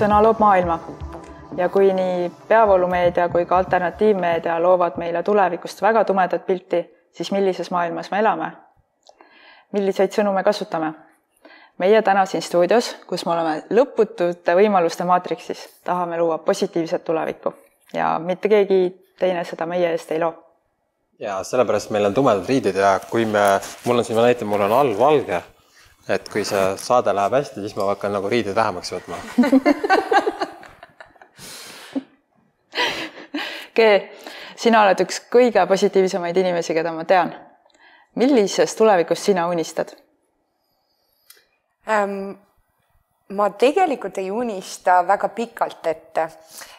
sõna loob maailma ja kui nii peavoolumeedia kui ka alternatiivmeedia loovad meile tulevikust väga tumedat pilti, siis millises maailmas me elame? milliseid sõnu me kasutame? meie täna siin stuudios, kus me oleme lõputute võimaluste maatriksis, tahame luua positiivset tulevikku ja mitte keegi teine seda meie eest ei loo. ja sellepärast meil on tumedad riided ja kui me, mul on siin, ma näitan, mul on all valge, et kui see saade läheb hästi, siis ma hakkan nagu riideid vähemaks võtma G, sina oled üks kõige positiivsemaid inimesi, keda ma tean. millisest tulevikust sina unistad ähm,? ma tegelikult ei unista väga pikalt ette,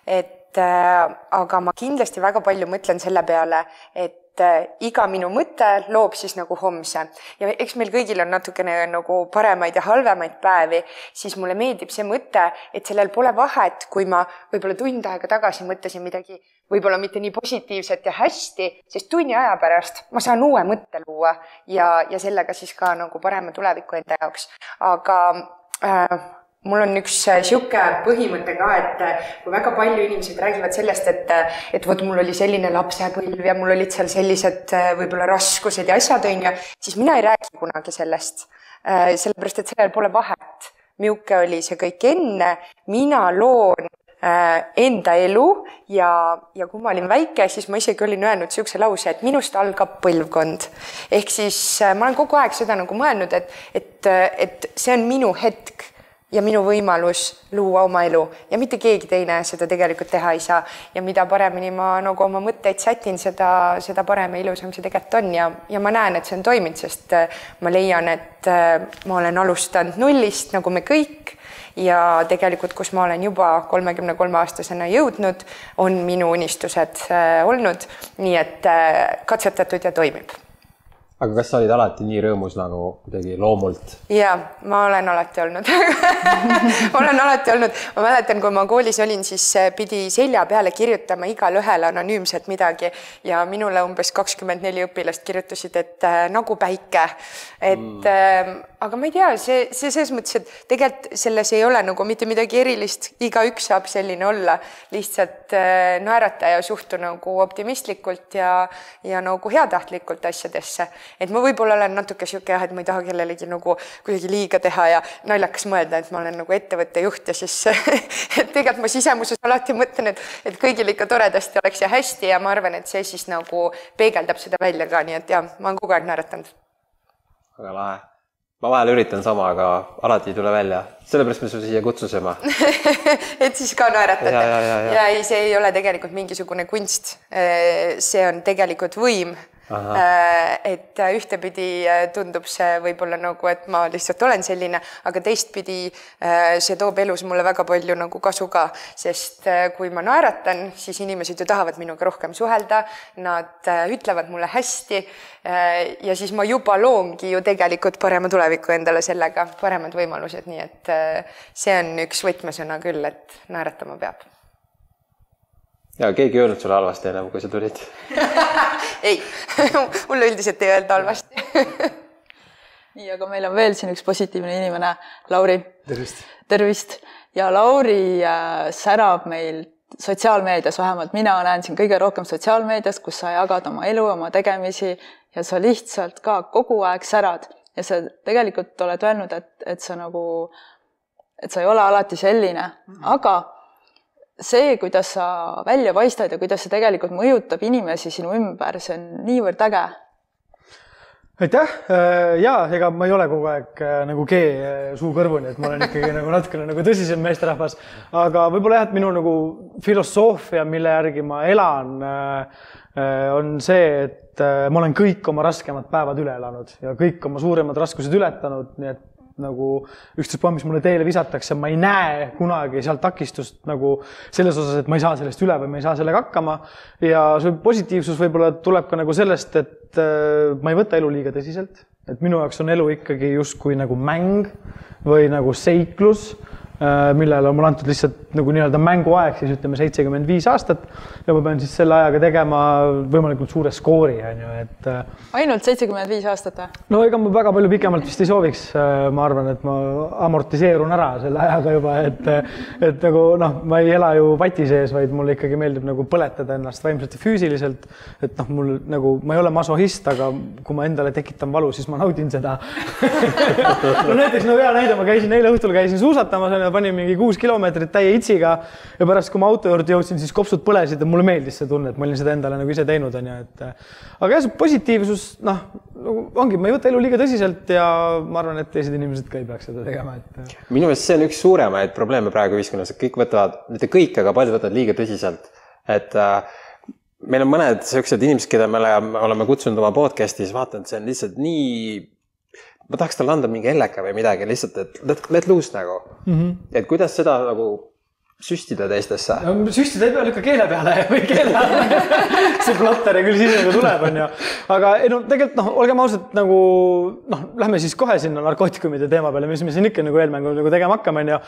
et äh, aga ma kindlasti väga palju mõtlen selle peale, et et äh, iga minu mõte loob siis nagu homse ja eks meil kõigil on natukene nagu paremaid ja halvemaid päevi, siis mulle meeldib see mõte, et sellel pole vahet, kui ma võib-olla tund aega tagasi mõtlesin midagi võib-olla mitte nii positiivset ja hästi, sest tunni aja pärast ma saan uue mõtte luua ja, ja sellega siis ka nagu parema tuleviku enda jaoks. aga äh, mul on üks niisugune äh, põhimõte ka, et äh, kui väga palju inimesed räägivad sellest, et, äh, et vot mul oli selline lapsepõlv ja mul olid seal sellised võib-olla raskused ja asjad, on ju, siis mina ei räägi kunagi sellest. sellepärast, et sellel pole vahet, milline oli see kõik enne, mina loon enda elu ja, ja kui ma olin väike, siis ma isegi olin öelnud niisuguse lause, et minust algab põlvkond. ehk siis ma olen kogu aeg seda nagu mõelnud, et, et, et see on minu hetk ja minu võimalus luua oma elu. Ja mitte keegi teine seda tegelikult teha ei saa. ja mida paremini ma nagu oma mõtteid sätin, seda, seda parem ja ilusam see tegelikult on. Ja, ja ma näen, et see on toiminud, sest äh, ma leian, et äh, ma olen alustanud nullist, nagu me kõik. Ja tegelikult, kus ma olen juba kolmekümne kolme aastasena jõudnud, on minu unistused äh, olnud, nii et katsetatud ja toimib aga kas sa olid alati nii rõõmus nagu kuidagi loomult? ja ma olen alati olnud olen alati olnud, ma mäletan, kui ma koolis olin, siis pidi selja peale kirjutama igale ühele anonüümselt midagi ja minule umbes kakskümmend neli õpilast kirjutasid, et äh, nagu päike. et mm. äh, aga ma ei tea, see, see selles mõttes, et tegelikult selles ei ole nagu mitte midagi erilist, igaüks saab selline olla, lihtsalt äh, naerata ja suhtu nagu optimistlikult ja, ja nagu heatahtlikult asjadesse et ma võib-olla olen natuke sihuke jah, et ma ei taha kellelegi nagu kuidagi liiga teha ja naljakas mõelda, et ma olen nagu ettevõtte juht ja siis et tegelikult ma sisemuses alati mõtlen, et, et kõigil ikka toredasti oleks ja hästi ja ma arvan, et see siis nagu peegeldab seda välja ka, nii et jah, ma olen kogu aeg naeratanud. väga lahe ma vahel üritan sama, aga alati ei tule välja, sellepärast me su siia kutsusime et siis ka naeratate. ja, ja, ja, ja. ja ei, see ei ole tegelikult mingisugune kunst. see on tegelikult võim Äh, et äh, ühtepidi äh, tundub see võib-olla nagu, et ma lihtsalt olen selline, aga teistpidi see toob elus mulle väga palju nagu kasu ka, sest kui ma naeratan, siis inimesed ju tahavad minuga rohkem suhelda, nad ütlevad mulle hästi ja siis ma juba loongi ju tegelikult parema tuleviku endale sellega, paremad võimalused, nii et see on üks võtmesõna küll, et naeratama peab ja keegi ei öelnud sulle halvasti enam, kui sa tulid ei mulle üldiselt ei öelda halvasti nii, aga meil on veel siin üks positiivne inimene, Lauri. tervist. tervist ja Lauri äh, särab meil sotsiaalmeedias, vähemalt mina näen siin kõige rohkem sotsiaalmeedias, kus sa jagad oma elu, oma tegemisi ja sa lihtsalt ka kogu aeg särad ja sa tegelikult oled öelnud, et, et sa nagu, et sa ei ole alati selline mm, -hmm. aga see, kuidas sa välja paistad ja kuidas see tegelikult mõjutab inimesi sinu ümber, see on niivõrd äge. aitäh, äh, ja ega ma ei ole kogu aeg äh, nagu G äh, suu kõrvuni, et ma olen ikkagi nagu natukene nagu tõsisem meesterahvas, aga võib-olla jah, et minu nagu filosoofia, mille järgi ma elan, on see, et ma olen kõik oma raskemad päevad üle elanud ja kõik oma suuremad raskused ületanud, nii et nagu ükstaspuha, mis mulle teele visatakse, ma ei näe kunagi seal takistust nagu selles osas, et ma ei saa sellest üle või ma ei saa sellega hakkama. ja see positiivsus võib-olla tuleb ka nagu sellest, et äh, ma ei võta elu liiga tõsiselt, et minu jaoks on elu ikkagi justkui nagu mäng või nagu seiklus millele on mulle antud lihtsalt nagu nii-öelda mänguaeg, siis ütleme seitsekümmend viis aastat ja ma pean siis selle ajaga tegema võimalikult suure skoori, on ju, et. ainult seitsekümmend viis aastat või? no ega ma väga palju pikemalt vist ei sooviks. ma arvan, et ma amortiseerun ära selle ajaga juba, et, et nagu noh, ma ei ela ju vati sees, vaid mulle ikkagi meeldib nagu põletada ennast vaimselt ja füüsiliselt. et noh, mul nagu, ma ei ole masohhist, aga kui ma endale tekitan valu, siis ma naudin seda no näiteks no hea näide, ma käisin eile õhtul käisin suusatamas onju panin mingi kuus kilomeetrit täie itsiga ja pärast, kui ma auto juurde jõudsin, siis kopsud põlesid ja mulle meeldis see tunne, et ma olin seda endale nagu ise teinud, onju, et aga jah, see positiivsus, noh, nagu ongi, ma ei võta elu liiga tõsiselt ja ma arvan, et teised inimesed ka ei peaks seda tegema, et. minu meelest see on üks suuremaid probleeme praegu ühiskonnas, et kõik võtavad, mitte kõik, aga paljud võtavad liiga tõsiselt, et äh, meil on mõned siuksed inimesed, keda me oleme kutsunud oma podcast'is, vaatan, see on lihtsalt nii ma tahaks talle anda mingi helleka või midagi lihtsalt, et let, let loose nagu mm. -hmm. et kuidas seda nagu süstida teistesse no,. süstida ei pea, lükka keele peale või keele alla see plotter küll siis nagu tuleb, onju. aga ei no tegelikult noh, olgem ausad, nagu noh, lähme siis kohe sinna narkootikumide teema peale, mis me siin ikka nagu eelmängu nagu tegema hakkame, onju.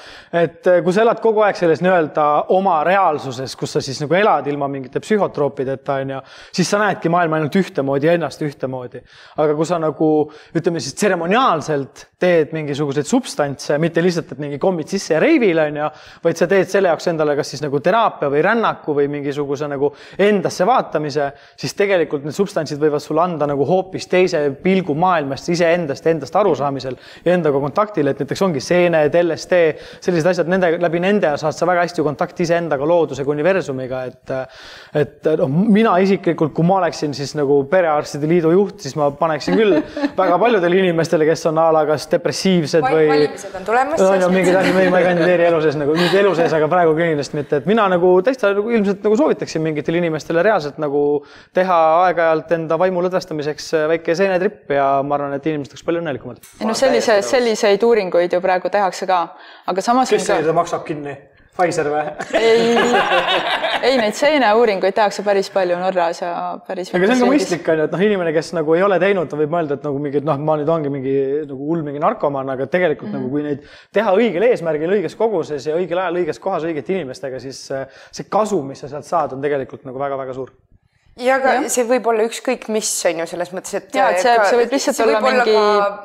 et eh, kui sa elad kogu aeg selles nii-öelda oma reaalsuses, kus sa siis nagu elad ilma mingite psühhotroopideta, onju, siis sa näedki maailma ainult ühtemoodi ja ennast ühtemoodi. aga kui sa nagu ütleme siis tseremoniaalselt teed mingisuguseid substantse, mitte lihtsalt, et mingi kommid sisse ja reivile, onju, vaid sa teed selle selle jaoks endale kas siis nagu teraapia või rännaku või mingisuguse nagu endasse vaatamise, siis tegelikult need substantsid võivad sulle anda nagu hoopis teise pilgu maailmast, iseendast, endast arusaamisel ja endaga kontaktil, et näiteks ongi seened, LSD, sellised asjad, nende, läbi nende saad sa väga hästi kontakti iseendaga, loodusega, universumiga, et et noh, mina isiklikult, kui ma oleksin siis nagu perearstide liidu juht, siis ma paneksin küll väga paljudele inimestele, kes on a la kas depressiivsed või. valimised on tulemas. no mingid asjad, ma ei kandideeri elu sees nagu, mitte elu sees, aga praegu kindlasti mitte, et mina nagu täitsa nagu ilmselt nagu soovitaksin mingitele inimestele reaalselt nagu teha aeg-ajalt enda vaimu lõdvestamiseks väike seenetripp ja ma arvan, et inimesed oleks palju õnnelikumad. ei noh, sellise, selliseid uuringuid ju praegu tehakse ka, aga samas. kes seda ka... maksab kinni? Pfizer või? ei, ei neid seeneuuringuid tehakse päris palju Norras ja päris. aga see on ka mõistlik on ju, et noh, inimene, kes nagu ei ole teinud, ta võib mõelda, et nagu mingi, et noh, ma nüüd ongi mingi nagu hull mingi narkomaan, aga tegelikult mm -hmm. nagu kui neid teha õigel eesmärgil, õiges koguses ja õigel ajal, õiges kohas, õigete inimestega, siis see kasu, mis sa sealt saad, on tegelikult nagu väga-väga suur ja aga ja. see võib olla ükskõik mis on ju selles mõttes, et. ja, et see, see võib lihtsalt see olla võib mingi.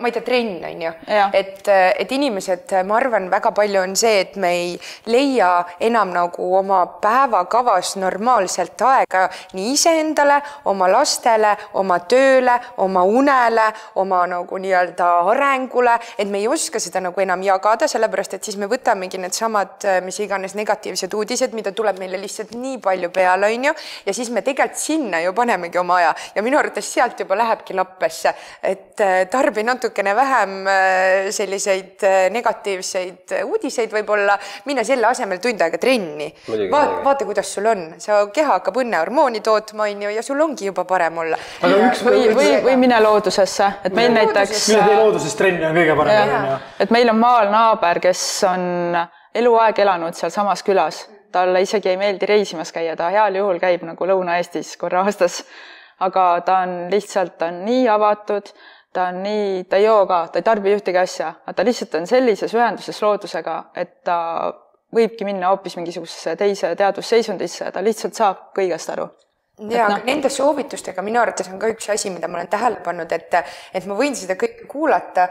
ma ei tea, trenn on ju, et, et inimesed, ma arvan, väga palju on see, et me ei leia enam nagu oma päevakavas normaalselt aega nii iseendale, oma lastele, oma tööle, oma unele, oma nagu nii-öelda arengule, et me ei oska seda nagu enam jagada, sellepärast et siis me võtamegi needsamad mis iganes negatiivsed uudised, mida tuleb meile lihtsalt nii palju peale, on ju, ja siis me tegelikult sinna ju panemegi oma aja ja minu arvates sealt juba lähebki lappesse, et äh, tarbi natukene vähem äh, selliseid äh, negatiivseid uudiseid võib-olla, mine selle asemel tund aega trenni. vaata, vaata, kuidas sul on, sa keha hakkab õnnehormooni tootma, on ju, ja sul ongi juba parem olla. või, või, või mine loodusesse, et meil mine näiteks. mine tee looduses trenni, on kõige parem. et meil on maal naaber, kes on eluaeg elanud sealsamas külas talle isegi ei meeldi reisimas käia, ta heal juhul käib nagu Lõuna-Eestis korra aastas. aga ta on lihtsalt, ta on nii avatud, ta on nii, ta ei joo ka, ta ei tarbi ühtegi asja, aga ta lihtsalt on sellises ühenduses loodusega, et ta võibki minna hoopis mingisugusesse teise teadvusseisundisse ta lihtsalt saab kõigest aru ja no. nende soovitustega minu arvates on ka üks asi, mida ma olen tähele pannud, et, et ma võin seda kõike kuulata.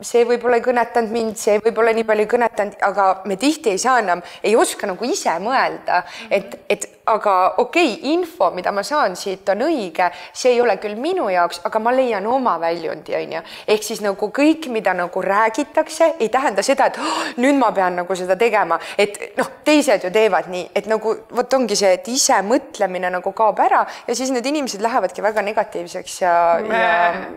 see võib-olla ei kõnetanud mind, see võib-olla nii palju ei kõnetanud, aga me tihti ei saa enam, ei oska nagu ise mõelda, et, et aga okei okay,, info, mida ma saan siit, on õige, see ei ole küll minu jaoks, aga ma leian oma väljundi, on ju. ehk siis nagu kõik, mida nagu räägitakse, ei tähenda seda, et oh, nüüd ma pean nagu seda tegema, et noh, teised ju teevad nii, et nagu vot ongi see, et ise mõtlemine nagu kaob ära ja siis need inimesed lähevadki väga negatiivseks ja, ja,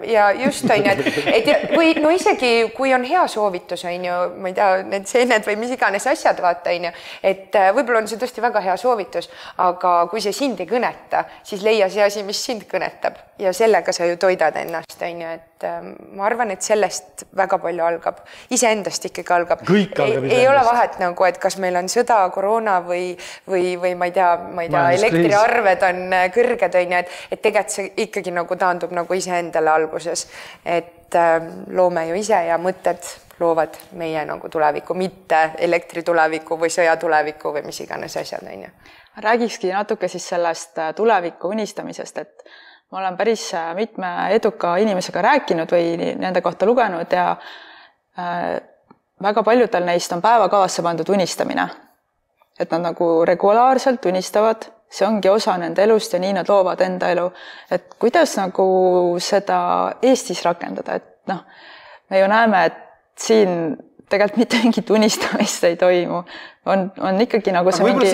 ja just on ju, et, et või no isegi kui on hea soovitus, on ju, ma ei tea, need seened või mis iganes asjad, vaata on ju, et äh, võib-olla on see tõesti väga hea soovitus aga kui see sind ei kõneta, siis leia see asi, mis sind kõnetab ja sellega sa ju toidad ennast, on ju, et äh, ma arvan, et sellest väga palju algab, iseendast ikkagi algab. iseendast. ei ole vahet nagu, et kas meil on sõda, koroona või, või, või ma ei tea, ma ei tea, elektriarved on äh, kõrged, on ju, et, et tegelikult see ikkagi nagu taandub nagu iseendale alguses, et äh, loome ju ise ja mõtted loovad meie nagu tulevikku, mitte elektritulevikku või sõjatulevikku või mis iganes asjad, on ju. Räägikski natuke siis sellest äh, tuleviku unistamisest, et ma olen päris äh, mitme eduka inimesega rääkinud või nende kohta lugenud ja äh, väga paljudel neist on päevakavasse pandud unistamine. et nad nagu regulaarselt unistavad, see ongi osa nende elust ja nii nad loovad enda elu. et kuidas nagu seda Eestis rakendada, et noh, me ju näeme, et siin tegelikult mitte mingit unistamist ei toimu. on, on ikkagi nagu see mingi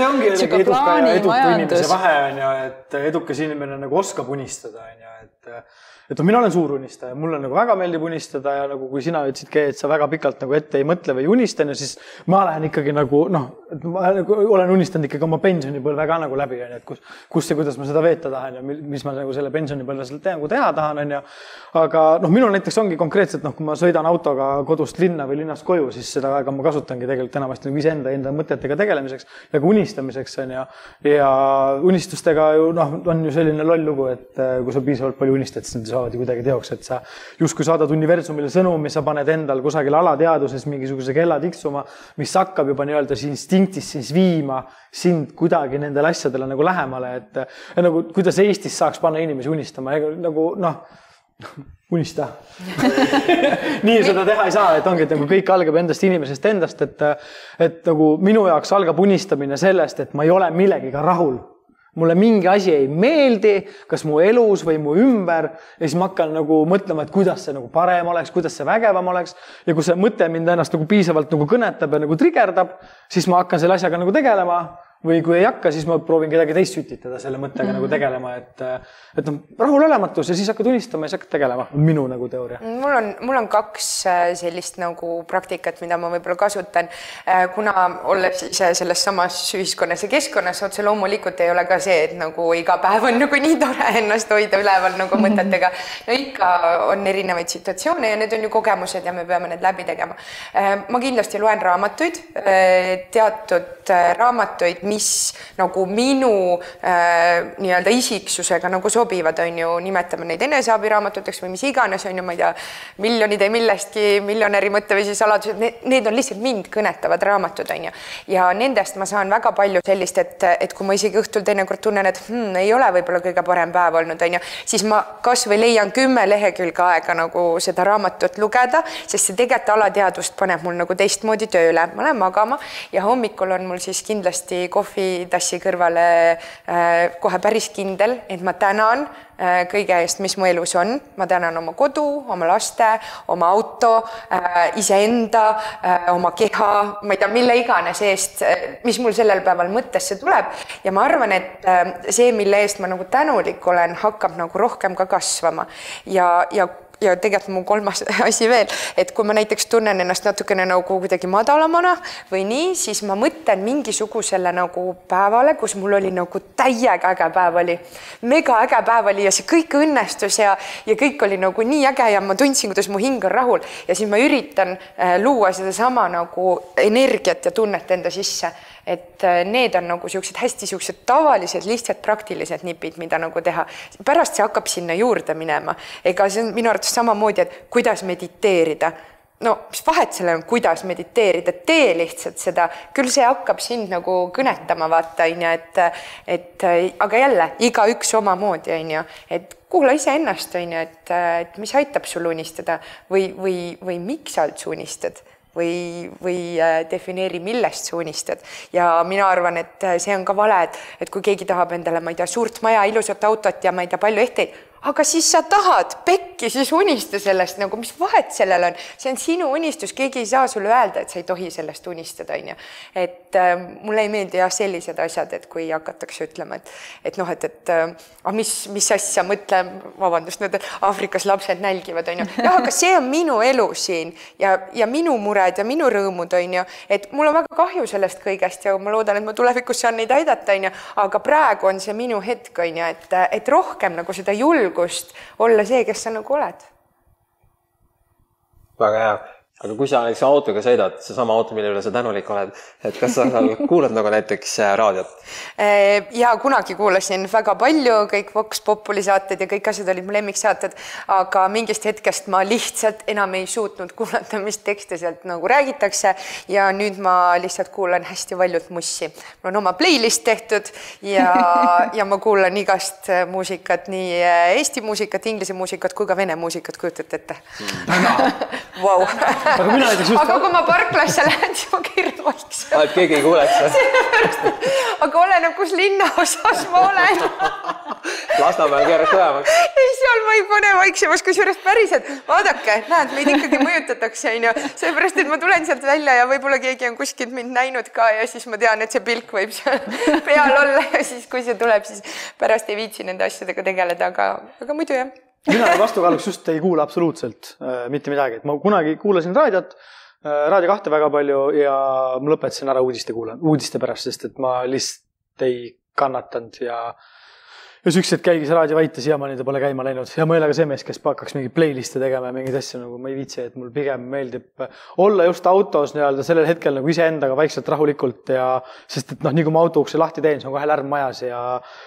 eduka inimese vahe on ju, et edukas inimene nagu oskab unistada, on ju, et et noh, mina olen suur unistaja, mulle nagu väga meeldib unistada ja nagu kui sina ütlesidki, et sa väga pikalt nagu ette ei mõtle või ei unista, on ju, siis ma lähen ikkagi nagu noh, et ma nagu olen unistanud ikkagi oma pensionipõlve ka nagu läbi, on ju, et kus, kus ja kuidas ma seda veeta tahan ja mis ma nagu selle pensionipõlve seal nagu teha tahan, on ju. aga noh, minul näiteks ongi konkreetselt noh, kui ma sõidan autoga kodust linna või linnast koju, siis seda aega ma kasutangi tegelikult enamasti nagu iseenda, enda mõtetega tegelemiseks ja ka unistamiseks on ju. ja unistustega ju noh, on ju selline loll lugu, et äh, kui sa piisavalt palju unistad, siis need saavad ju kuidagi teoks, et sa justkui saadad universumile sõnumi, sa paned endal kusagil alateadvuses mingisuguse kella tiksuma, mis hakkab juba nii-öelda siis instinktis siis viima sind kuidagi nendele asjadele nagu lähemale, et nagu kuidas Eestis saaks panna inimesi unistama, nagu noh unista. Nii seda teha ei saa, et ongi, et nagu kõik algab endast inimesest endast, et et nagu minu jaoks algab unistamine sellest, et ma ei ole millegiga rahul mulle mingi asi ei meeldi, kas mu elus või mu ümber ja siis ma hakkan nagu mõtlema, et kuidas see nagu parem oleks, kuidas see vägevam oleks. ja kui see mõte mind ennast nagu piisavalt nagu kõnetab ja nagu trigerdab, siis ma hakkan selle asjaga nagu tegelema või kui ei hakka, siis ma proovin kedagi teist sütitada selle mõttega mm -hmm. nagu tegelema, et, et noh, rahulolematus ja siis hakkad unistama ja siis hakkad tegelema, minu nagu teooria. mul on, mul on kaks äh, sellist nagu praktikat, mida ma võib-olla kasutan, äh, kuna olles ise selles samas ühiskonnas ja keskkonnas, otse loomulikult ei ole ka see, et nagu iga päev on nagu nii tore ennast hoida üleval nagu mhm. mõtetega. no ikka on erinevaid situatsioone ja need on ju kogemused ja me peame need läbi tegema. Äh, ma kindlasti loen raamatuid, teatud raamatuid mis nagu minu äh, nii-öelda isiksusega nagu sobivad, on ju, nimetame neid eneseabiraamatuteks või mis iganes, on ju, ma ei tea, miljonid ei millestki, miljonäri mõtteviisi saladused, need on lihtsalt mind kõnetavad raamatud, on ju. ja nendest ma saan väga palju sellist, et, et kui ma isegi õhtul teinekord tunnen, et hmm, ei ole võib-olla kõige parem päev olnud, on ju, siis ma kasvõi leian kümme lehekülge aega nagu seda raamatut lugeda, sest see tegelikult alateadvust paneb mul nagu teistmoodi tööle, ma lähen magama ja hommikul on mul siis kindlasti kohvitassi kõrvale äh, kohe päris kindel, et ma tänan äh, kõige eest, mis mu elus on, ma tänan oma kodu, oma laste, oma auto, äh, iseenda, oma keha, ma ei tea, mille iganes eest, mis mul sellel päeval mõttesse tuleb. Ja ma arvan, et see, mille eest ma nagu tänulik olen, hakkab nagu rohkem ka kasvama. Ja, ja ja tegelikult mu kolmas asi veel, et kui ma näiteks tunnen ennast natukene nagu kuidagi madalamana või nii, siis ma mõtlen mingisugusele nagu päevale, kus mul oli nagu täiega äge päev oli, mega äge päev oli ja see kõik õnnestus ja, ja kõik oli nagu nii äge ja ma tundsin, kuidas mu hing on rahul. Ja siis ma üritan äh, luua sedasama nagu energiat ja tunnet enda sisse. Et äh, need on nagu siuksed hästi siuksed tavalised, lihtsad praktilised nipid, mida nagu teha. pärast see hakkab sinna juurde minema, ega see on minu arvates samamoodi, et kuidas mediteerida. No mis vahet sellel on, kuidas mediteerida, tee lihtsalt seda, küll see hakkab sind nagu kõnetama, vaata onju, et, et aga jälle igaüks omamoodi onju, et kuula iseennast onju, et, et mis aitab sul unistada või, või, või miks sa üldse unistad või, või äh, defineeri, millest sa unistad. ja mina arvan, et see on ka vale, et, et kui keegi tahab endale, ma ei tea, suurt maja, ilusat autot ja ma ei tea, palju ehteid, aga siis sa tahad pekki, siis unista sellest nagu, mis vahet sellel on, see on sinu unistus, keegi ei saa sulle öelda, et sa ei tohi sellest unistada, onju. et äh, mulle ei meeldi jah, sellised asjad, et kui hakatakse ütlema, et, et noh, et, et äh, ah, mis, mis asja, mõtle, vabandust nüüd, Aafrikas lapsed nälgivad, onju. jah, aga see on minu elu siin ja, ja minu mured ja minu rõõmud, onju. et mul on väga kahju sellest kõigest ja ma loodan, et ma tulevikus saan neid aidata, onju. aga praegu on see minu hetk, onju, et, et rohkem nagu seda julgust julgust olla see, kes sa nagu oled. väga hea, aga kui sa näiteks autoga sõidad, seesama auto, mille üle sa tänulik oled, et kas sa seal kuulad nagu näiteks äh, raadiot? Äh, ja kunagi kuulasin väga palju, kõik Vox Populi saated ja kõik asjad olid mu lemmiksaated, aga mingist hetkest ma lihtsalt enam ei suutnud kuulata, mis tekste sealt nagu räägitakse ja nüüd ma lihtsalt kuulan hästi valjult mussi. mul on oma playlist tehtud ja, ja ma kuulan igast muusikat, nii Eesti muusikat, inglise muusikat kui ka vene muusikat, kujutate ette mm. aga mina näiteks just. aga kui ma parklasse lähen, siis ma keeran vaikselt. et keegi ei kuuleks aga oleneb, kus linnaosas ma olen Lasnamäel keerad kõvemaks. ei, seal ma ei pane vaiksemaks, kusjuures päriselt, vaadake, näed, meid ikkagi mõjutatakse, onju, sellepärast et ma tulen sealt välja ja võib-olla keegi on kuskilt mind näinud ka ja siis ma tean, et see pilk võib seal peal olla ja siis, kui see tuleb, siis pärast ei viitsi nende asjadega tegeleda, aga, aga muidu jah mina vastukaaluks just ei kuula absoluutselt äh, mitte midagi, et ma kunagi kuulasin raadiot äh,, Raadio kahte väga palju ja ma lõpetasin ära uudiste kuulamine, uudiste pärast, sest et ma lihtsalt ei kannatanud ja äh, ja siuksed käigi see raadioväite siiamaani ta pole käima läinud ja ole ka see mees, kes hakkaks mingeid playlist'e tegema ja mingeid asju nagu ma ei viitsi, et mul pigem meeldib olla just autos nii-öelda sellel hetkel nagu iseendaga vaikselt rahulikult ja sest et noh, nii kui ma auto ukse lahti teen, siis on kohe lärm majas ja,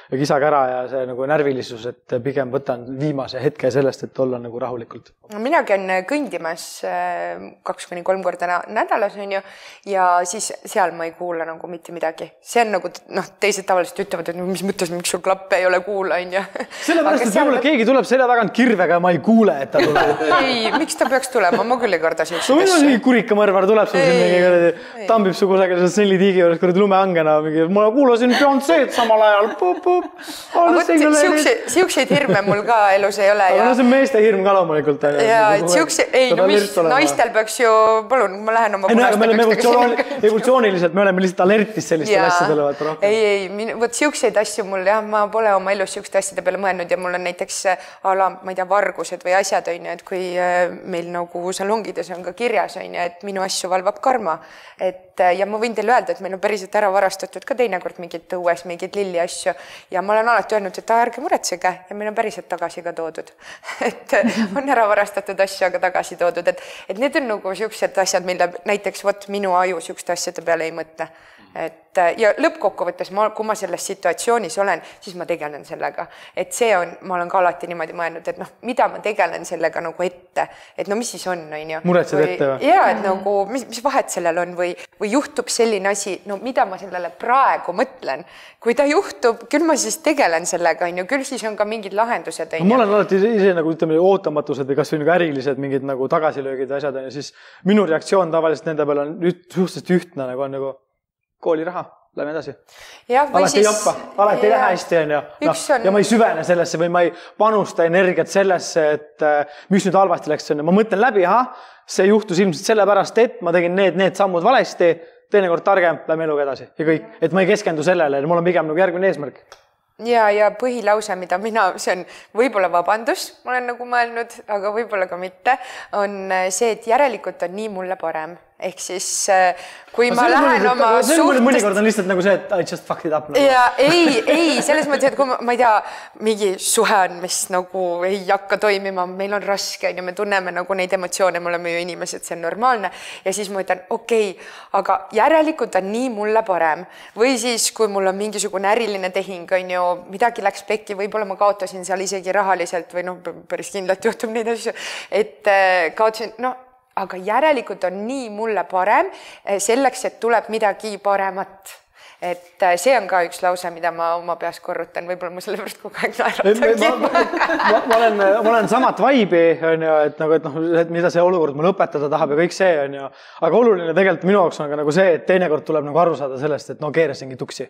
ja kisakära ja see nagu närvilisus, et pigem võtan viimase hetke sellest, et olla nagu rahulikult. no mina käin kõndimas äh, kaks kuni kolm korda nädalas onju ja siis seal ma ei kuula nagu mitte midagi, see on nagu noh, teised tavaliselt ütlevad, et mis mõttes, miks sul klappe ei ole kuula, onju. sellepärast, et võib-olla keegi tuleb selja tagant kirvega ja ma ei kuule, et ta tuleb ei, miks ta peaks tulema, ma küll ei karda siukseid asju. no mingi kurikamõrvar tuleb sul siin mingi tambib su kusagil seal sellitiigi juures kuradi lumehangena mingi, ma kuulasin Beyonce'd samal ajal. siukseid, siukseid hirme mul ka elus ei ole. aga no see on meeste hirm ka loomulikult. ja, et siukse, ei no mis, naistel peaks ju, palun, ma lähen oma. ei no aga me oleme evolutsioon, evolutsiooniliselt, me oleme lihtsalt alertis sellistele asjadele vaata rohkem. ei, ei, vot siukseid asju mul jah, ma pole oma elus niisuguste asjade peale mõelnud ja mul on näiteks äh, a la, ma ei tea, vargused või asjad on ju, et kui äh, meil nagu salongides on ka kirjas on ju, et minu asju valvab karma. et äh, ja ma võin teile öelda, et meil on päriselt ära varastatud ka teinekord mingeid õues mingeid lilliasju ja ma olen alati öelnud, et ärge muretsege. Ja meil on päriselt tagasi ka toodud. Et on ära varastatud asju, aga tagasi toodud, et, et need on nagu siuksed asjad, mille näiteks vot minu aju siukeste asjade peale ei mõtle et äh, ja lõppkokkuvõttes ma, kui ma selles situatsioonis olen, siis ma tegelen sellega, et see on, ma olen ka alati niimoodi mõelnud, et noh, mida ma tegelen sellega nagu ette, et no mis siis on, on ju. muretsed ette või? ja et nagu mis, mis vahet sellel on või, või juhtub selline asi, no mida ma sellele praegu mõtlen. kui ta juhtub, küll ma siis tegelen sellega, on ju, küll siis on ka mingid lahendused. No, ma olen alati ise nagu ütleme, ootamatused või kasvõi nagu ärilised mingid nagu tagasilöögid ja asjad on ju, siis minu reaktsioon tavaliselt nende peale on üht, suhteliselt ühtne nagu on nagu kooliraha, lähme edasi. alati siis... ei joppa, alati ja, ei lähe hästi, onju. noh, ja ma ei süvene sellesse või ma ei panusta energiat sellesse, et äh, mis nüüd halvasti läks, onju. ma mõtlen läbi, ahah, see juhtus ilmselt sellepärast, et ma tegin need, need sammud valesti, teinekord targem, lähme eluga edasi. Ja kõik, et ma ei keskendu sellele, mul on pigem nagu järgmine eesmärk. Ja, ja põhilause, mida mina, see on võib-olla vabandus, ma olen nagu mõelnud, aga võib-olla ka mitte, on äh, see, et järelikult on nii mulle parem ehk siis äh, kui no, ma lähen oma suhtest. mõnikord on lihtsalt nagu see, et I just fucked it up nagu.. ja ei, ei selles mõttes, et kui ma, ma ei tea, mingi suhe on, mis nagu ei hakka toimima, meil on raske on ju, me tunneme nagu neid emotsioone, me oleme ju inimesed, see on normaalne ja siis ma ütlen, okei okay,, aga järelikult on nii mulle parem või siis, kui mul on mingisugune äriline tehing on ju, midagi läks pekki, võib-olla ma kaotasin seal isegi rahaliselt või noh, päris kindlalt juhtub neid asju, et äh, kaotasin, noh aga järelikult on nii mulle parem eh, selleks, et tuleb midagi paremat. Et eh, see on ka üks lause, mida ma oma peas korrutan, võib-olla ma sellepärast kogu aeg naeratangi. Ma, ma, ma olen, ma olen samat vibe'i on ju, et nagu, et noh, et mida see olukord mulle õpetada tahab ja kõik see on ju, aga oluline tegelikult minu jaoks on ka nagu see, et teinekord tuleb nagu aru saada sellest, et no keerasingi tuksi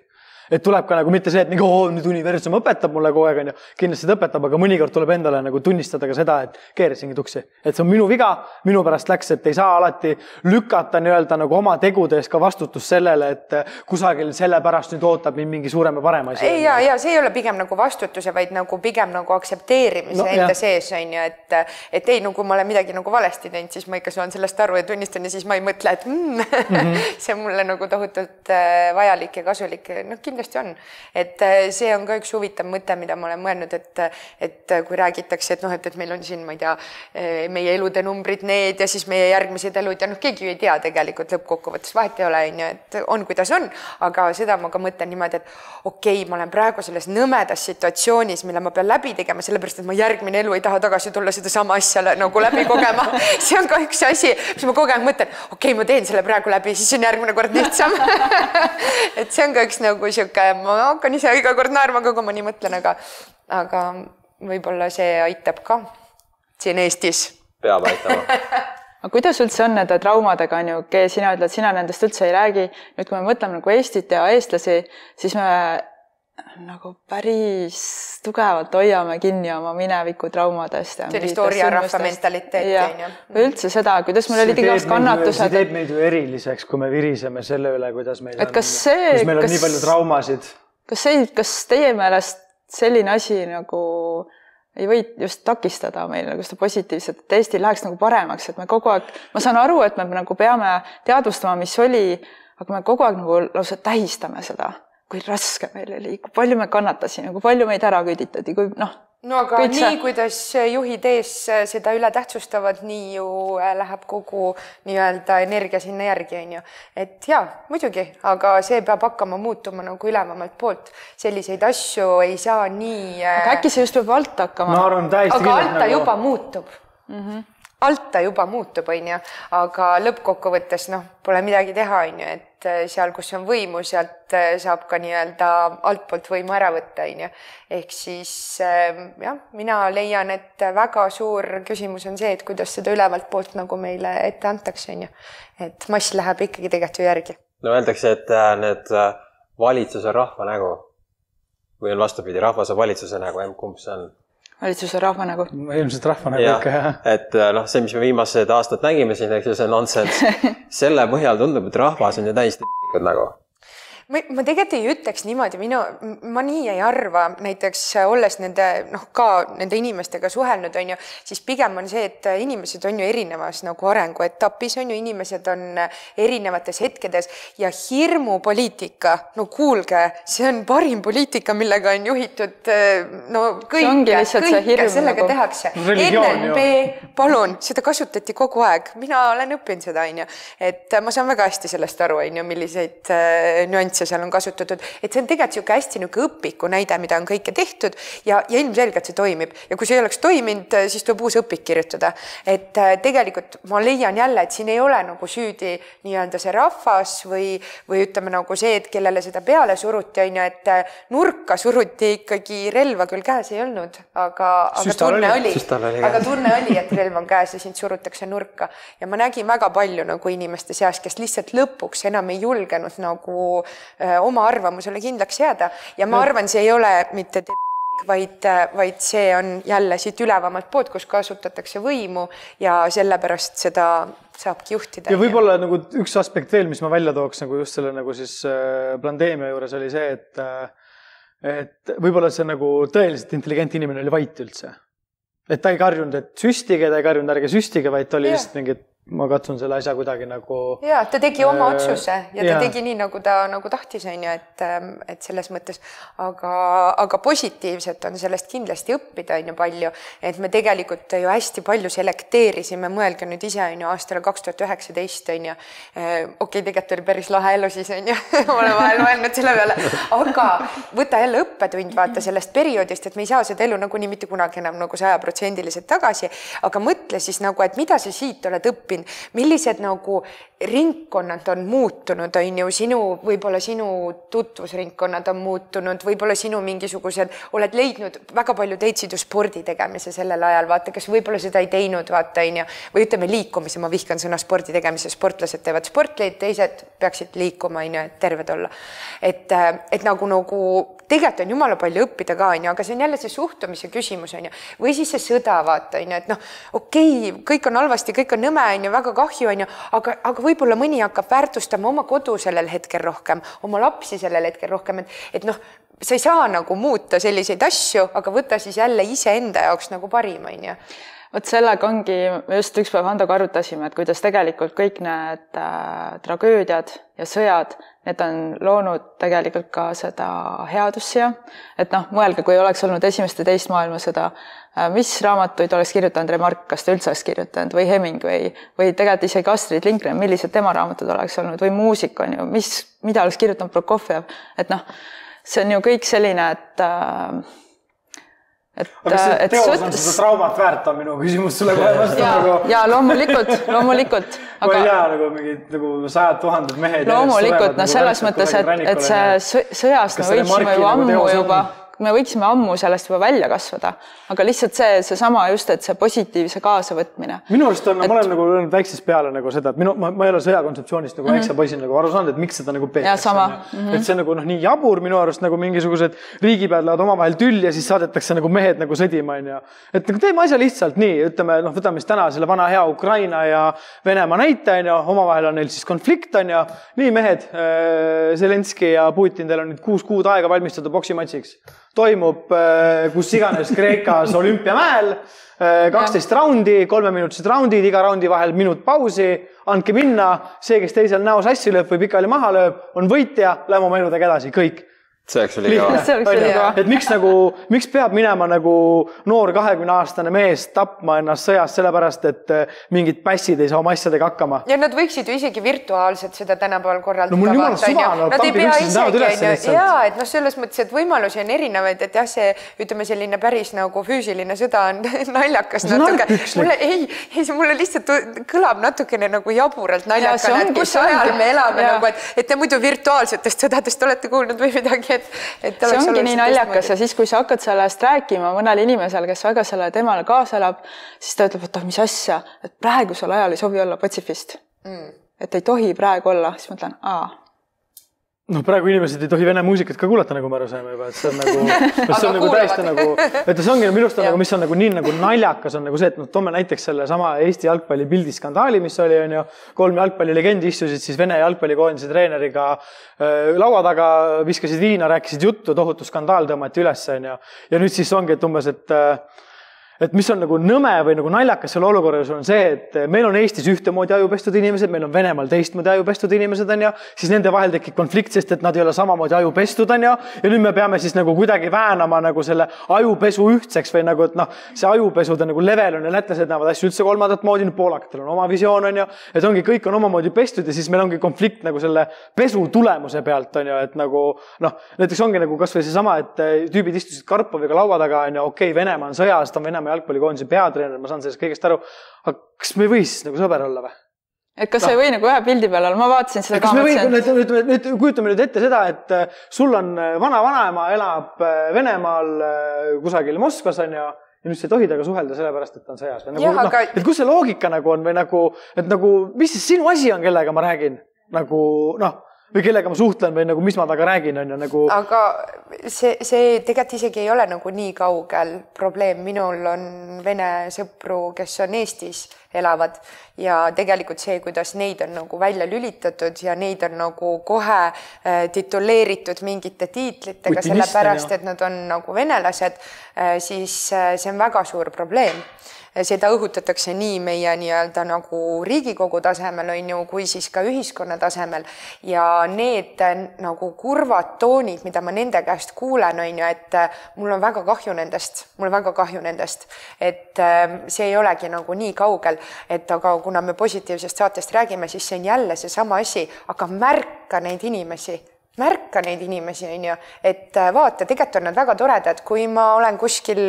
et tuleb ka nagu mitte see, et nagu oo, nüüd universum õpetab mulle kogu aeg, onju. kindlasti ta õpetab, aga mõnikord tuleb endale nagu tunnistada ka seda, et keerasingi tuksi. et see on minu viga, minu pärast läks, et ei saa alati lükata nii-öelda nagu oma tegude eest ka vastutust sellele, et kusagil selle pärast nüüd ootab mind mingi suurem ja parem asi. ei ja, ja see ei ole pigem nagu vastutuse, vaid nagu pigem nagu aktsepteerimise no, enda jah. sees on ju, et, et ei, no kui ma olen midagi nagu valesti teinud, siis ma ikka saan sellest aru ja tunnistan ja siis ma ei mõtle, et mm, mm -hmm. see on mulle nagu tohutult äh, vajalik ja kasulik. noh, kindlasti on. et äh, see on ka üks huvitav mõte, mida ma olen mõelnud, et, et kui räägitakse, et noh, et, et meil on siin, ma ei tea, äh, meie elude numbrid need ja siis meie järgmised elud ja noh, keegi ju ei tea tegelikult lõppkokkuvõttes, vahet ei ole, on ju, et on, kuidas on, aga seda ma ka mõtlen niimoodi, et okei okay,, ma olen praegu selles nõmedas situatsioonis, mille ma pean läbi tegema, sellepärast et ma järgmine elu ei taha tagasi tulla sedasama asja nagu läbi kogema. See on ka üks asi, mis ma kogu aeg mõtlen, okei okay,, ma teen selle praegu läbi, siis on järgmine kord lihtsam. Et see on ka üks nagu sihuke, ma hakkan ise iga kord naerma ka, kui ma nii mõtlen, aga, aga võib-olla see aitab ka siin Eestis. peab aitama aga kuidas üldse on nende traumadega, on ju, sina ütled, sina nendest üldse ei räägi. nüüd, kui me mõtleme nagu Eestit ja eestlasi, siis me nagu päris tugevalt hoiame kinni oma mineviku traumadest. sellist orjarahva mentaliteeti on ju. või üldse seda, kuidas meil olid igast kannatused. see teeb meid ju eriliseks, kui me viriseme selle üle, kuidas meil et kas see, kus meil on kas, nii palju traumasid. kas see, kas teie meelest selline asi nagu ei või just takistada meil nagu seda positiivset, et Eestil läheks nagu paremaks, et me kogu aeg, ma saan aru, et me nagu peame teadvustama, mis oli, aga me kogu aeg nagu lausa tähistame seda kui raske meil oli, kui palju me kannatasime, kui palju meid ära küüditati, kui noh. no aga nii see..., kuidas juhid ees seda üle tähtsustavad, nii ju äh, läheb kogu nii-öelda energia sinna järgi, on ju. et jaa, muidugi, aga see peab hakkama muutuma nagu ülevamalt poolt. selliseid asju ei saa nii. Äh, aga äkki see just peab alt hakkama? ma arvan täiesti aga alt ta nagu... juba muutub mm. -hmm alt ta juba muutub, on ju, aga lõppkokkuvõttes noh, pole midagi teha, on ju, et äh, seal, kus on võimu, sealt äh, saab ka nii-öelda altpoolt võimu ära võtta, on ju. ehk siis ähm, jah, mina leian, et väga suur küsimus on see, et kuidas seda ülevalt poolt nagu meile ette antakse, on ju. et mass läheb ikkagi tegelikult ju järgi. no öeldakse, et need valitsus on rahva nägu või on vastupidi, rahvas on valitsuse nägu, kumb see on? Valitsuse rahva nägu. ilmselt rahva nägu ja, ikka, jah. et äh, noh, see, mis me viimased aastad nägime siin, eks ju, see nonsense, selle põhjal tundub, et rahvas on ju täiesti nagu ma, ma tegelikult ei ütleks niimoodi, minu, ma nii ei arva, näiteks olles nende noh, ka nende inimestega suhelnud, on ju, siis pigem on see, et inimesed on ju erinevas nagu arenguetapis, on ju, inimesed on erinevates hetkedes ja hirmupoliitika, no kuulge, see on parim poliitika, millega on juhitud no kõike, kõike sellega nagu... tehakse. NNP, palun, seda kasutati kogu aeg, mina olen õppinud seda, on ju, et ma saan väga hästi sellest aru, on ju, milliseid äh, nüansse üldse seal on kasutatud, et see on tegelikult niisugune hästi niisugune õpiku näide, mida on kõike tehtud ja, ja ilmselgelt see toimib. Ja kui see ei oleks toiminud, siis tuleb uus õpik kirjutada. et äh, tegelikult ma leian jälle, et siin ei ole nagu süüdi nii-öelda see rahvas või, või ütleme nagu see, et kellele seda peale suruti, on ju, et äh, nurka suruti ikkagi relva küll käes ei olnud, aga, aga tunne oli, oli, aga tunne oli, et relv on käes ja sind surutakse nurka. Ja ma nägin väga palju nagu inimeste seas, kes lihtsalt lõpuks enam ei julgenud nagu Äh, oma arvamusele kindlaks jääda ja ma arvan, see ei ole mitte vaid, vaid see on jälle siit ülevamalt poolt, kus kasutatakse võimu ja sellepärast seda saabki juhtida. ja võib-olla nagu üks aspekt veel, mis ma välja tooks nagu just selle nagu siis äh, pandeemia juures oli see, et äh, et võib-olla see nagu tõeliselt intelligentne inimene oli vait üldse. et ta ei karjunud, et süstige, ta ei karjunud, ärge süstige, vaid ta oli lihtsalt mingi, et ma katsun selle asja kuidagi nagu. ja ta tegi oma äh, otsuse ja ta ja. tegi nii, nagu ta nagu tahtis, on ju, et, ähm, et selles mõttes, aga, aga positiivset on sellest kindlasti õppida, on ju palju, et me tegelikult ju hästi palju selekteerisime, mõelge nüüd ise, on ju, aastal kaks tuhat üheksateist, on ju. Äh, okei tegelikult oli päris lahe elu siis, on ju ma olen vahel mõelnud selle peale, aga võta jälle õppetund, vaata sellest perioodist, et me ei saa seda elu nagunii mitte kunagi enam nagu sajaprotsendiliselt tagasi, aga mõtle siis nagu, et mida sa siit oled õppinud õppinud, millised nagu ringkonnad on muutunud, on ju, sinu, võib-olla sinu tutvusringkonnad on muutunud, võib-olla sinu mingisugused, oled leidnud, väga paljud leidsid ju spordi tegemise sellel ajal, vaata, kes võib-olla seda ei teinud, vaata, on ju, või ütleme, liikumise, ma vihkan sõna spordi tegemise, sportlased teevad sporti, teised peaksid liikuma, on ju, et terved olla. et, et nagu, nagu tegelikult on jumala palju õppida ka, on ju, aga see on jälle see suhtumise küsimus, on ju. või siis see sõda, vaata, on ju, et noh, okei okay,, kõik on halvasti, kõik on nõme, on ju, väga kahju, on ju, aga, aga võib-olla mõni hakkab väärtustama oma kodu sellel hetkel rohkem, oma lapsi sellel hetkel rohkem, et, et noh, sa ei saa nagu muuta selliseid asju, aga võta siis jälle iseenda jaoks nagu parim, on ju vot sellega ongi, me just üks päev Handoga arutasime, et kuidas tegelikult kõik need äh, tragöödiad ja sõjad, need on loonud tegelikult ka seda headust siia. et noh, mõelge, kui oleks olnud esimest ja teist maailmasõda äh,, mis raamatuid oleks kirjutanud Remark, kas ta üldse oleks kirjutanud või Hemingway või tegelikult isegi Astrid Lindgren, millised tema raamatud oleks olnud või muusik on ju, mis, mida oleks kirjutanud Prokofjev, et noh, see on ju kõik selline, et äh, et. kas see teos on seda traumat väärt, on minu küsimus sulle kohe vastu nagu. ja loomulikult, loomulikult. aga. ma ei tea nagu mingid nagu sajad tuhanded mehed. loomulikult, no selles mõttes, et, et see sõjast me võiksime ju ammu juba me võiksime ammu sellest juba välja kasvada, aga lihtsalt see, seesama just, et see positiivse kaasavõtmine. minu arust on et..., ma olen nagu öelnud väiksest peale nagu seda, et minu, ma, ma ei ole sõja kontseptsioonist nagu mm -hmm. väikse poisina nagu aru saanud, et miks seda nagu peetakse. Mm -hmm. et see on nagu noh, nii jabur minu arust nagu mingisugused riigipead lähevad omavahel tülli ja siis saadetakse nagu mehed nagu sõdima, onju. et nagu teeme asja lihtsalt nii, ütleme noh, võtame siis täna selle vana hea Ukraina ja Venemaa näite, onju, omavahel on neil siis konflikt, onju. nii mehed, äh, Zelenskõi ja Putin, teil on nüüd kuus kuud aega valmistuda poksimatsiks toimub äh, kus iganes Kreekas olümpiamäel. Äh, kaksteist raundi, kolmeminutised raundid, iga raundi vahel minut pausi, andke minna, see, kes teisel näo sassi lööb või pikali maha lööb, on võitja, lähme oma eludega edasi, kõik see oleks oli kõva. et miks nagu, miks peab minema nagu noor kahekümne aastane mees tapma ennast sõjas sellepärast, et eh, mingid pässid ei saa oma asjadega hakkama. ja nad võiksid ju isegi virtuaalselt seda tänapäeval korraldada. no mul jumala suva, no nad ei pea isegi onju, ja et noh, selles mõttes, et võimalusi on erinevaid, et jah, see ütleme, selline päris nagu füüsiline sõda on naljakas natuke. mulle ei, ei see mulle lihtsalt kõlab natukene nagu jaburalt naljakana, et kus ajal me elame ja. nagu, et, et te muidu virtuaalsetest sõdadest olete kuulnud või midagi, et, et see ongi nii naljakas. ja siis, kui sa hakkad sellest rääkima mõnele inimesele, kes väga sellele teemale kaasa elab, siis ta ütleb, et ah, mis asja, et praegusel ajal ei sobi olla patsifist mm.. et ei tohi praegu olla, siis ma ütlen, aa noh, praegu inimesed ei tohi vene muusikat ka kuulata, nagu me aru saime juba, et see on nagu, see on nagu täiesti nagu, et see ongi minu arust on nagu, mis on nagu nii nagu naljakas, on nagu see, et noh, toome näiteks sellesama Eesti jalgpalli pildiskandaali, mis oli, on ju. kolm jalgpallilegendi istusid siis Vene jalgpallikoondise treeneriga äh, laua taga, viskasid viina, rääkisid juttu, tohutu skandaal tõmmati üles, on ju. ja nüüd siis ongi, et umbes, et äh, et mis on nagu nõme või nagu naljakas selle olukorra juures on see, et meil on Eestis ühtemoodi ajupestud inimesed, meil on Venemaal teistmoodi ajupestud inimesed, on ju, siis nende vahel tekib konflikt, sest et nad ei ole samamoodi ajupestud, on ju, ja nüüd me peame siis nagu kuidagi väänama nagu selle ajupesu ühtseks või nagu, et noh, see ajupesude nagu level on ja lätlased näevad asju üldse kolmandat moodi, nüüd poolakatel on oma visioon, on ju, et ongi, kõik on omamoodi pestud ja siis meil ongi konflikt nagu selle pesu tulemuse pealt, on ju, et nagu noh, näiteks ongi nagu kasvõi seesama, et tüübid istusid Karpoviga laua taga, on ju, okei okay,, Venemaa on sõjas, ta on Venemaa jalgpallikoondise peatreener, ma saan sellest kõigest aru. aga kas me ei või siis nagu sõber olla või? et kas no. ei või nagu ühe pildi peal olla, ma vaatasin seda kas me või, nüüd, kujutame nüüd ette seda, et äh, sul on äh, vana-vanaema elab äh, Venemaal kusagil Moskvas on ju, ja nüüd sa ei tohi temaga suhelda sellepärast, et ta on sõjas või nagu, noh aga..., et kus see loogika nagu on või nagu, et nagu, mis siis sinu asi on, kellega ma räägin nagu noh või kellega ma suhtlen või nagu, mis ma temaga räägin, on ju nagu. aga see, see tegelikult isegi ei ole nagu nii kaugel probleem, minul on vene sõpru, kes on Eestis, elavad ja tegelikult see, kuidas neid on nagu välja lülitatud ja neid on nagu kohe äh, tituleeritud mingite tiitlitega, sellepärast et nad on nagu venelased äh,, siis äh, see on väga suur probleem seda õhutatakse nii meie nii-öelda nagu Riigikogu tasemel, on ju, kui siis ka ühiskonna tasemel. ja need nagu kurvad toonid, mida ma nende käest kuulen, on ju, et äh, mul on väga kahju nendest, mul on väga kahju nendest, et äh, see ei olegi nagu nii kaugel, et aga kuna me positiivsest saatest räägime, siis see on jälle seesama asi, aga märka neid inimesi märka neid inimesi, on ju, et äh, vaata, tegelikult on nad väga toredad, kui ma olen kuskil,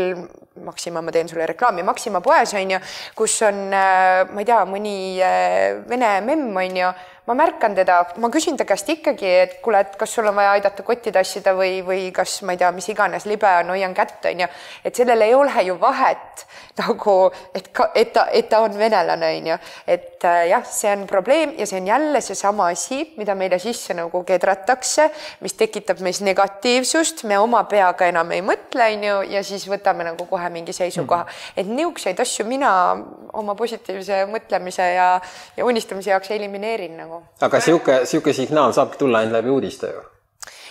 Maxima, ma teen sulle reklaami, Maxima poes on ju, kus on, äh, ma ei tea, mõni äh, vene memm on ju ma märkan teda, ma küsin ta käest ikkagi, et kuule, et kas sul on vaja aidata kotti tassida või, või kas ma ei tea, mis iganes libe on, hoian kätt, onju. et sellel ei ole ju vahet nagu, et ka, et ta, et ta on venelane, onju. et äh, jah, see on probleem ja see on jälle seesama asi, mida meile sisse nagu kedratakse, mis tekitab meis negatiivsust, me oma peaga enam ei mõtle, onju, ja siis võtame nagu kohe mingi seisukoha mm. -hmm. et niisuguseid asju mina oma positiivse mõtlemise ja, ja unistamise jaoks elimineerin nagu nagu. aga sihuke, sihuke signaal saabki tulla ainult läbi uudiste ju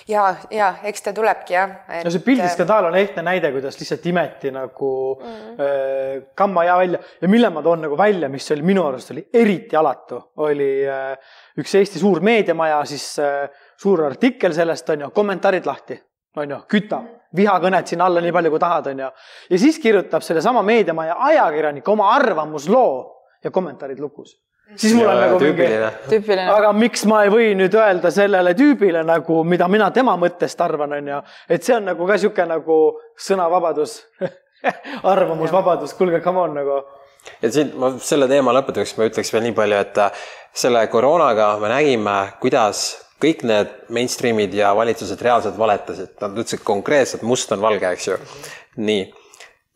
ja, ja eks ta tulebki jah et.... no see pildiskandaal on ehtne näide, kuidas lihtsalt imeti nagu mm. äh, kammaja välja ja mille ma toon nagu välja, mis oli minu arust oli eriti alatu, oli äh, üks Eesti suur meediamaja, siis äh, suur artikkel sellest on ju, kommentaarid lahti, on ju, kütab vihakõnet sinna alla nii palju, kui tahad, on ju. ja siis kirjutab sellesama meediamaja ajakirjanik oma arvamusloo ja kommentaarid lukus siis mul on nagu mingi, aga miks ma ei või nüüd öelda sellele tüübile nagu, mida mina tema mõttest arvan, on ju, et see on nagu ka sihuke nagu sõnavabadus arvamusvabadus, kuulge, come on nagu. ja siin ma selle teema lõpetuseks ma ütleks veel nii palju, et äh, selle koroonaga me nägime, kuidas kõik need mainstream'id ja valitsused reaalselt valetasid, nad ütlesid konkreetselt must on valge, eks ju. nii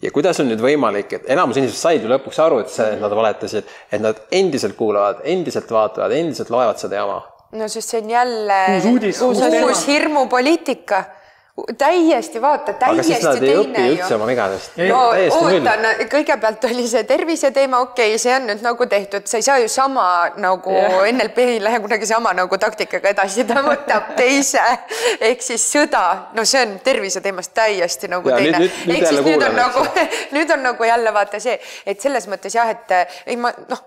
ja kuidas on nüüd võimalik, et enamus inimesed said ju lõpuks aru, et see, et nad valetasid, et nad endiselt kuulavad, endiselt vaatavad, endiselt loevad seda jama? no sest see on jälle uus uudis, uus, uus hirmupoliitika täiesti, vaata, täiesti teine ju. oma vigadest. no oota, no kõigepealt oli see tervise teema, okei okay,, see on nüüd nagu tehtud, sa ei saa ju sama nagu yeah. NLP ei lähe kunagi sama nagu taktikaga edasi, ta võtab teise ehk siis sõda, no see on tervise teemast täiesti nagu ja, teine. ehk siis nüüd on nagu, nüüd on nagu jälle vaata see, et selles mõttes jah, et ei ma noh,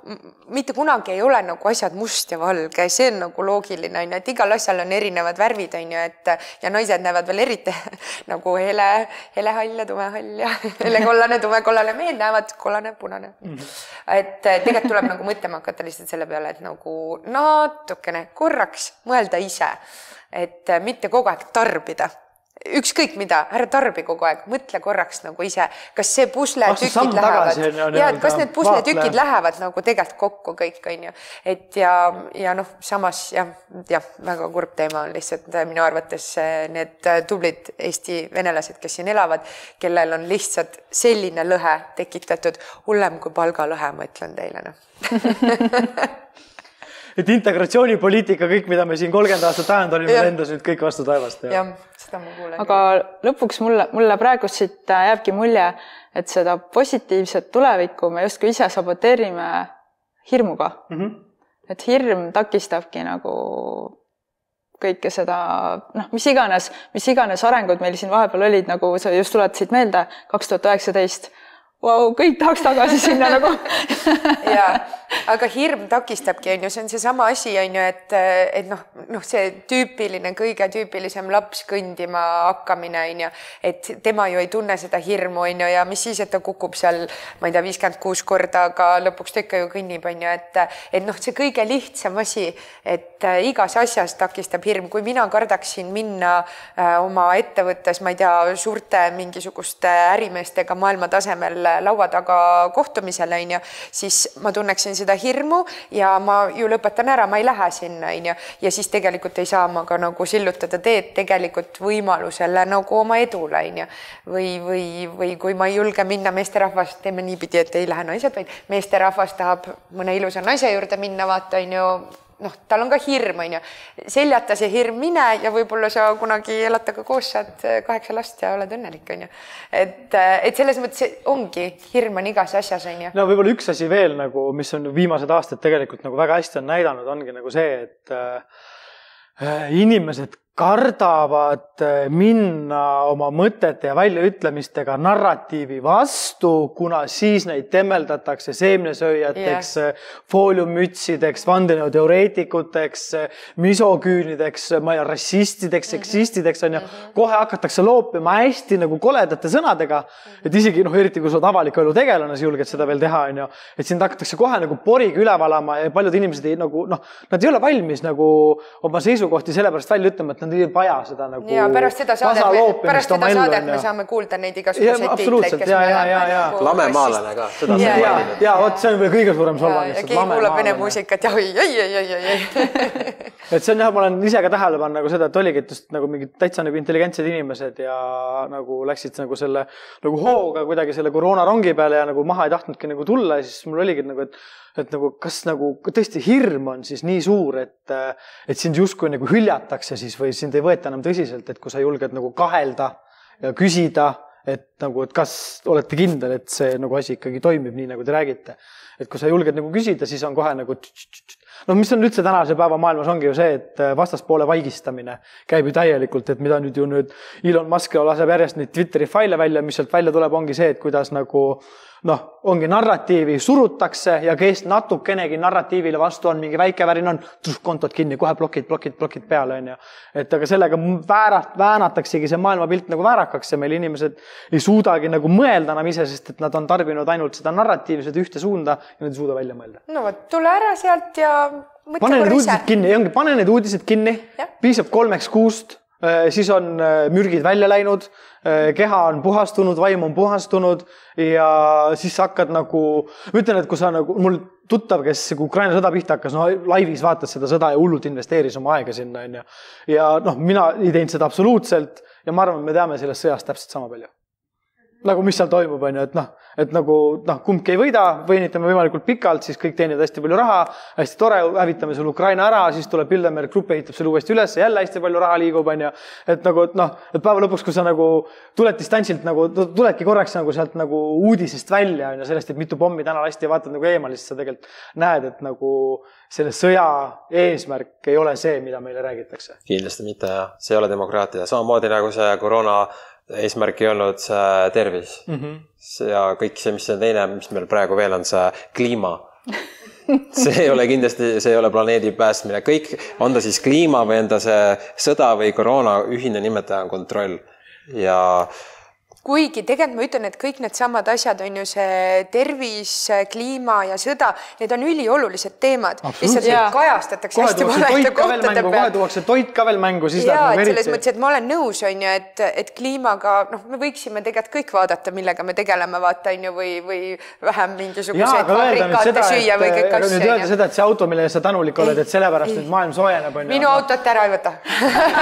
mitte kunagi ei ole nagu asjad must ja valge, see on nagu loogiline on ju, et igal asjal on erinevad värvid on ju, et ja naised näevad veel eriti värviti nagu hele, helehall ja tumehall ja helekollane, tumekollane, mehed näevad kollane, punane mm. -hmm. et tegelikult tuleb nagu mõtlema hakata lihtsalt selle peale, et nagu natukene korraks mõelda ise, et mitte kogu aeg tarbida ükskõik mida, ära tarbi kogu aeg, mõtle korraks nagu ise, kas see pusletükid lähevad. ja et kas need pusletükid lähevad nagu tegelikult kokku kõik, on ju. et ja, ja noh, samas jah, jah, väga kurb teema on lihtsalt minu arvates need tublid Eesti venelased, kes siin elavad, kellel on lihtsalt selline lõhe tekitatud, hullem kui palgalõhe, ma ütlen teile noh et integratsioonipoliitika, kõik, mida me siin kolmkümmend aastat ajanud olime, lendas nüüd kõik vastu taevast. jah, seda ma kuulen. aga lõpuks mulle, mulle praegu siit jääbki mulje, et seda positiivset tulevikku me justkui ise saboteerime hirmuga mm. -hmm. et hirm takistabki nagu kõike seda, noh, mis iganes, mis iganes arengud meil siin vahepeal olid, nagu sa just tuletasid meelde, kaks tuhat üheksateist Vau, kõik tahaks tagasi sinna nagu. Ja, aga hirm takistabki, on ju, see on seesama asi, on ju, et, et noh, noh, see tüüpiline, kõige tüüpilisem laps kõndima hakkamine, on ju, et tema ju ei tunne seda hirmu, on ju, ja mis siis, et ta kukub seal, ma ei tea, viiskümmend kuus korda, aga lõpuks ta ikka ju kõnnib, on ju, et, et noh, see kõige lihtsam asi, et igas asjas takistab hirm, kui mina kardaksin minna äh, oma ettevõttes, ma ei tea, suurte mingisuguste ärimeestega maailma tasemel laua taga kohtumisele, on ju, siis ma tunneksin seda hirmu ja ma ju lõpetan ära, ma ei lähe sinna, on ju, ja siis tegelikult ei saa ma ka nagu sillutada teed tegelikult võimalusele nagu oma edule, on ju. või, või, või kui ma ei julge minna meesterahvast, teeme niipidi, et ei lähe naised, vaid meesterahvas tahab mõne ilusa naise juurde minna, vaata, on ju noh, tal on ka hirm, on ju. seljata see hirm mine ja võib-olla sa kunagi elate ka koos, saad kaheksa last ja oled õnnelik, on ju. et, et selles mõttes ongi, hirm on igas asjas, on ju. no võib-olla üks asi veel nagu, mis on viimased aastad tegelikult nagu väga hästi on näidanud, ongi nagu see, et äh, inimesed kardavad eh, minna oma mõtete ja väljaütlemistega narratiivi vastu, kuna siis neid temmeldatakse seemnesööjateks yeah., fooliummütsideks, vandenõuteoreetikuteks, misoküünideks, ma ei tea, rassistideks, mhm. seksistideks on ju. Mhm. kohe hakatakse loopima hästi nagu koledate sõnadega, et isegi noh, eriti kui sa oled avaliku elu tegelane, sa julged seda veel teha, on ju. et sind hakatakse kohe nagu poriga üle valama ja paljud inimesed ei nagu noh, nad ei ole valmis nagu oma seisukohti sellepärast välja ütlema, et nad on vaja seda nagu. ja pärast seda saadet, pärast seda saadet me saame kuulda neid igasuguseid tiitleid, kes ja, ja, ja, ja. Nagu lamemaalane ka, seda ja, ja, ja vot see on veel kõige suurem solvang. ja keegi kuulab vene muusikat ja oi, oi, oi, oi, oi. et see on jah, ma olen ise ka tähele pannud nagu seda, et oligi, et just nagu mingid täitsa nagu intelligentsed inimesed ja nagu läksid nagu selle nagu hooga kuidagi selle koroonarongi peale ja nagu maha ei tahtnudki nagu tulla ja siis mul oligi nagu, et et nagu kas nagu tõesti hirm on siis nii suur, et, et sind justkui nagu hüljatakse siis või sind ei võeta enam tõsiselt, et kui sa julged nagu kahelda ja küsida, et nagu, et kas olete kindel, et see nagu asi ikkagi toimib nii, nagu te räägite. et kui sa julged nagu küsida, siis on kohe nagu noh, mis on üldse tänase päeva maailmas ongi ju see, et vastaspoole vaigistamine käib ju täielikult, et mida nüüd ju nüüd Elon Musk laseb järjest neid Twitteri faile välja, mis sealt välja tuleb, ongi see, et kuidas nagu noh, ongi narratiivi surutakse ja kes natukenegi narratiivile vastu on, mingi väike värin on, kontod kinni, kohe plokid, plokid, plokid peale, onju. et aga sellega väärat-, väänataksegi see maailmapilt nagu väärakaks ja meil inimesed ei suudagi nagu mõelda enam ise, sest et nad on tarbinud ainult seda narratiivi, seda ühte suunda ja nad ei suuda välja mõelda. no vot, tule ära sealt ja pane need uudised kinni, ongi, pane need uudised kinni, piisab kolmeks kuust. Äh, siis on äh, mürgid välja läinud, äh, keha on puhastunud, vaim on puhastunud ja siis sa hakkad nagu, ma ütlen, et kui sa nagu, mul tuttav, kes Ukraina sõda pihta hakkas, no laivis vaatas seda sõda ja hullult investeeris oma aega sinna, onju. ja noh, mina ei teinud seda absoluutselt ja ma arvan, me teame sellest sõjast täpselt sama palju nagu mis seal toimub, on ju, et noh, et nagu noh, kumbki ei võida, võinitame võimalikult pikalt, siis kõik teenivad hästi palju raha, hästi tore, hävitame selle Ukraina ära, siis tuleb Bilderberg Grupp ehitab selle uuesti üles, jälle hästi palju raha liigub, on ju. et nagu, et noh, et päeva lõpuks, kui sa nagu tuled distantsilt nagu, tuledki korraks nagu sealt nagu uudisest välja, on ju, sellest, et mitu pommi täna lasti ja vaatad nagu eemale, siis sa tegelikult näed, et nagu selle sõja eesmärk ei ole see, mida meile räägitakse. kindlasti mitte jah, see ei ole demokraatia, samamoodi nagu see koroona eesmärk ei olnud see tervis mm. -hmm. ja kõik see, mis see teine, mis meil praegu veel on, see kliima see ei ole kindlasti, see ei ole planeedi päästmine, kõik, on ta siis kliima või on ta see sõda või koroona, ühine nimetaja on kontroll ja kuigi tegelikult ma ütlen, et kõik needsamad asjad on ju see tervis, kliima ja sõda, need on üliolulised teemad. lihtsalt neid kajastatakse hästi valede kohtade peal. kohe tuuakse toit ka veel mängu, siis läheb nagu eriti. selles mõttes, et ma olen nõus, on ju, et, et kliimaga noh, me võiksime tegelikult kõik vaadata, millega me tegeleme, vaata on ju, või, või vähem mingisuguseid fabrikaate süüa või kõik asju. nüüd öelda seda, et see auto, mille eest sa tänulik oled, et sellepärast nüüd maailm soojeneb, on ju. minu autot ära ei võta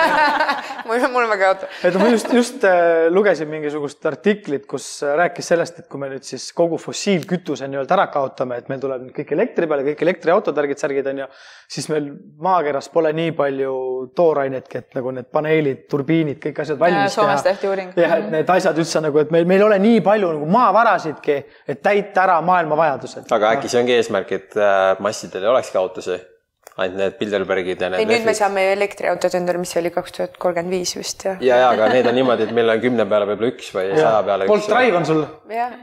mul, mul on väga auto. et ma just, just äh, lugesin mingisugust mingisugust artiklit, kus rääkis sellest, et kui me nüüd siis kogu fossiilkütuse nii-öelda ära kaotame, et meil tuleb nüüd kõik elektri peale, kõik elektriautod, värgid, särgid on ju, siis meil maakeras pole nii palju toorainetki, et nagu need paneelid, turbiinid, kõik asjad valmis teha. Soomes tehti uuring. jah, et need asjad üldse nagu, et meil, meil ei ole nii palju nagu maavarasidki, et täita ära maailma vajadused. aga äkki see ongi eesmärk, et äh, massidel ei olekski autosid? Ainult need Bilderbergid ja need. ei, nüüd me saame elektriautod endale, mis oli kaks tuhat kolmkümmend viis vist jah. ja, ja aga need on niimoodi, et meil on kümne peale võib-olla üks või saja peale. Bolt Drive on sul? jah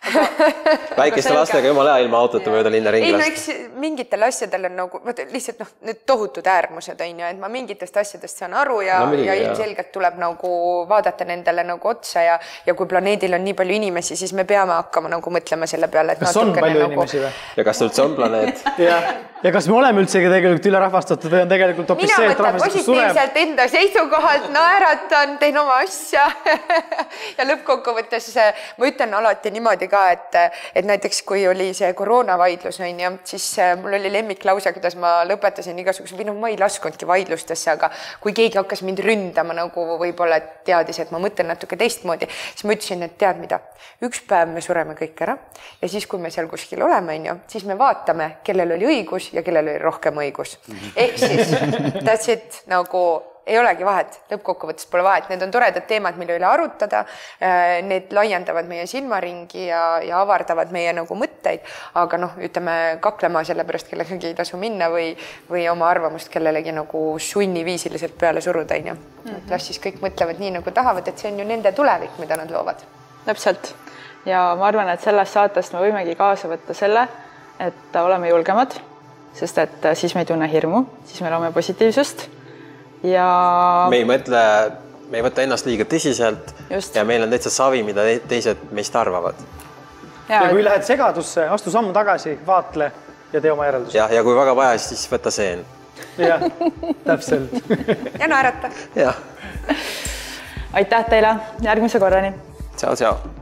väikeste lastega jumala hea ilma autota mööda linna ringi lasta. ei no eks mingitel asjadel on nagu vaata lihtsalt noh, need tohutud äärmused on ju, et ma mingitest asjadest saan aru ja no,, ja ilmselgelt tuleb nagu vaadata nendele nagu otsa ja, ja kui planeedil on nii palju inimesi, siis me peame hakkama nagu mõtlema selle peale, et. kas on palju nagu... inimesi või? ja kas üldse on planeet jah, ja kas me oleme üldsegi tegelikult ülerahvastatud või on tegelikult hoopis see, et rahvastik sureb? positiivselt enda seisukohalt naeratan, teen oma asja ja lõppkokkuvõttes ma ütlen alati niimoodi ka, et, et näiteks kui oli see koroonavaidlus on ju, siis äh, mul oli lemmiklause, kuidas ma lõpetasin igasuguse või noh, ma ei laskunudki vaidlustesse, aga kui keegi hakkas mind ründama nagu võib-olla teadis, et ma mõtlen natuke teistmoodi, siis ma ütlesin, et tead mida, üks päev me sureme kõik ära ja siis, kui me seal kuskil oleme, on ju, siis me vaatame, kellel oli õigus ja kellel oli rohkem õigus. ehk siis that's it nagu ei olegi vahet, lõppkokkuvõttes pole vahet, need on toredad teemad, mille üle arutada. Äh, need laiendavad meie silmaringi ja, ja avardavad meie nagu mõtteid, aga noh, ütleme kaklema selle pärast kellegagi ei tasu minna või, või oma arvamust kellelegi nagu sunniviisiliselt peale suruda, onju. et las siis kõik mõtlevad nii, nagu tahavad, et see on ju nende tulevik, mida nad loovad. täpselt ja ma arvan, et sellest saatest me võimegi kaasa võtta selle, et oleme julgemad, sest et siis me ei tunne hirmu, siis me loome positiivsust ja. me ei mõtle, me ei võta ennast liiga tõsiselt Just. ja meil on täitsa savi, mida teised meist arvavad. ja kui lähed segadusse, astu samm tagasi, vaatle ja tee oma järeldused. jah, ja kui väga vaja, siis võta seen. jah, täpselt ja naerata. jah. aitäh teile, järgmise korrani. tšau, tšau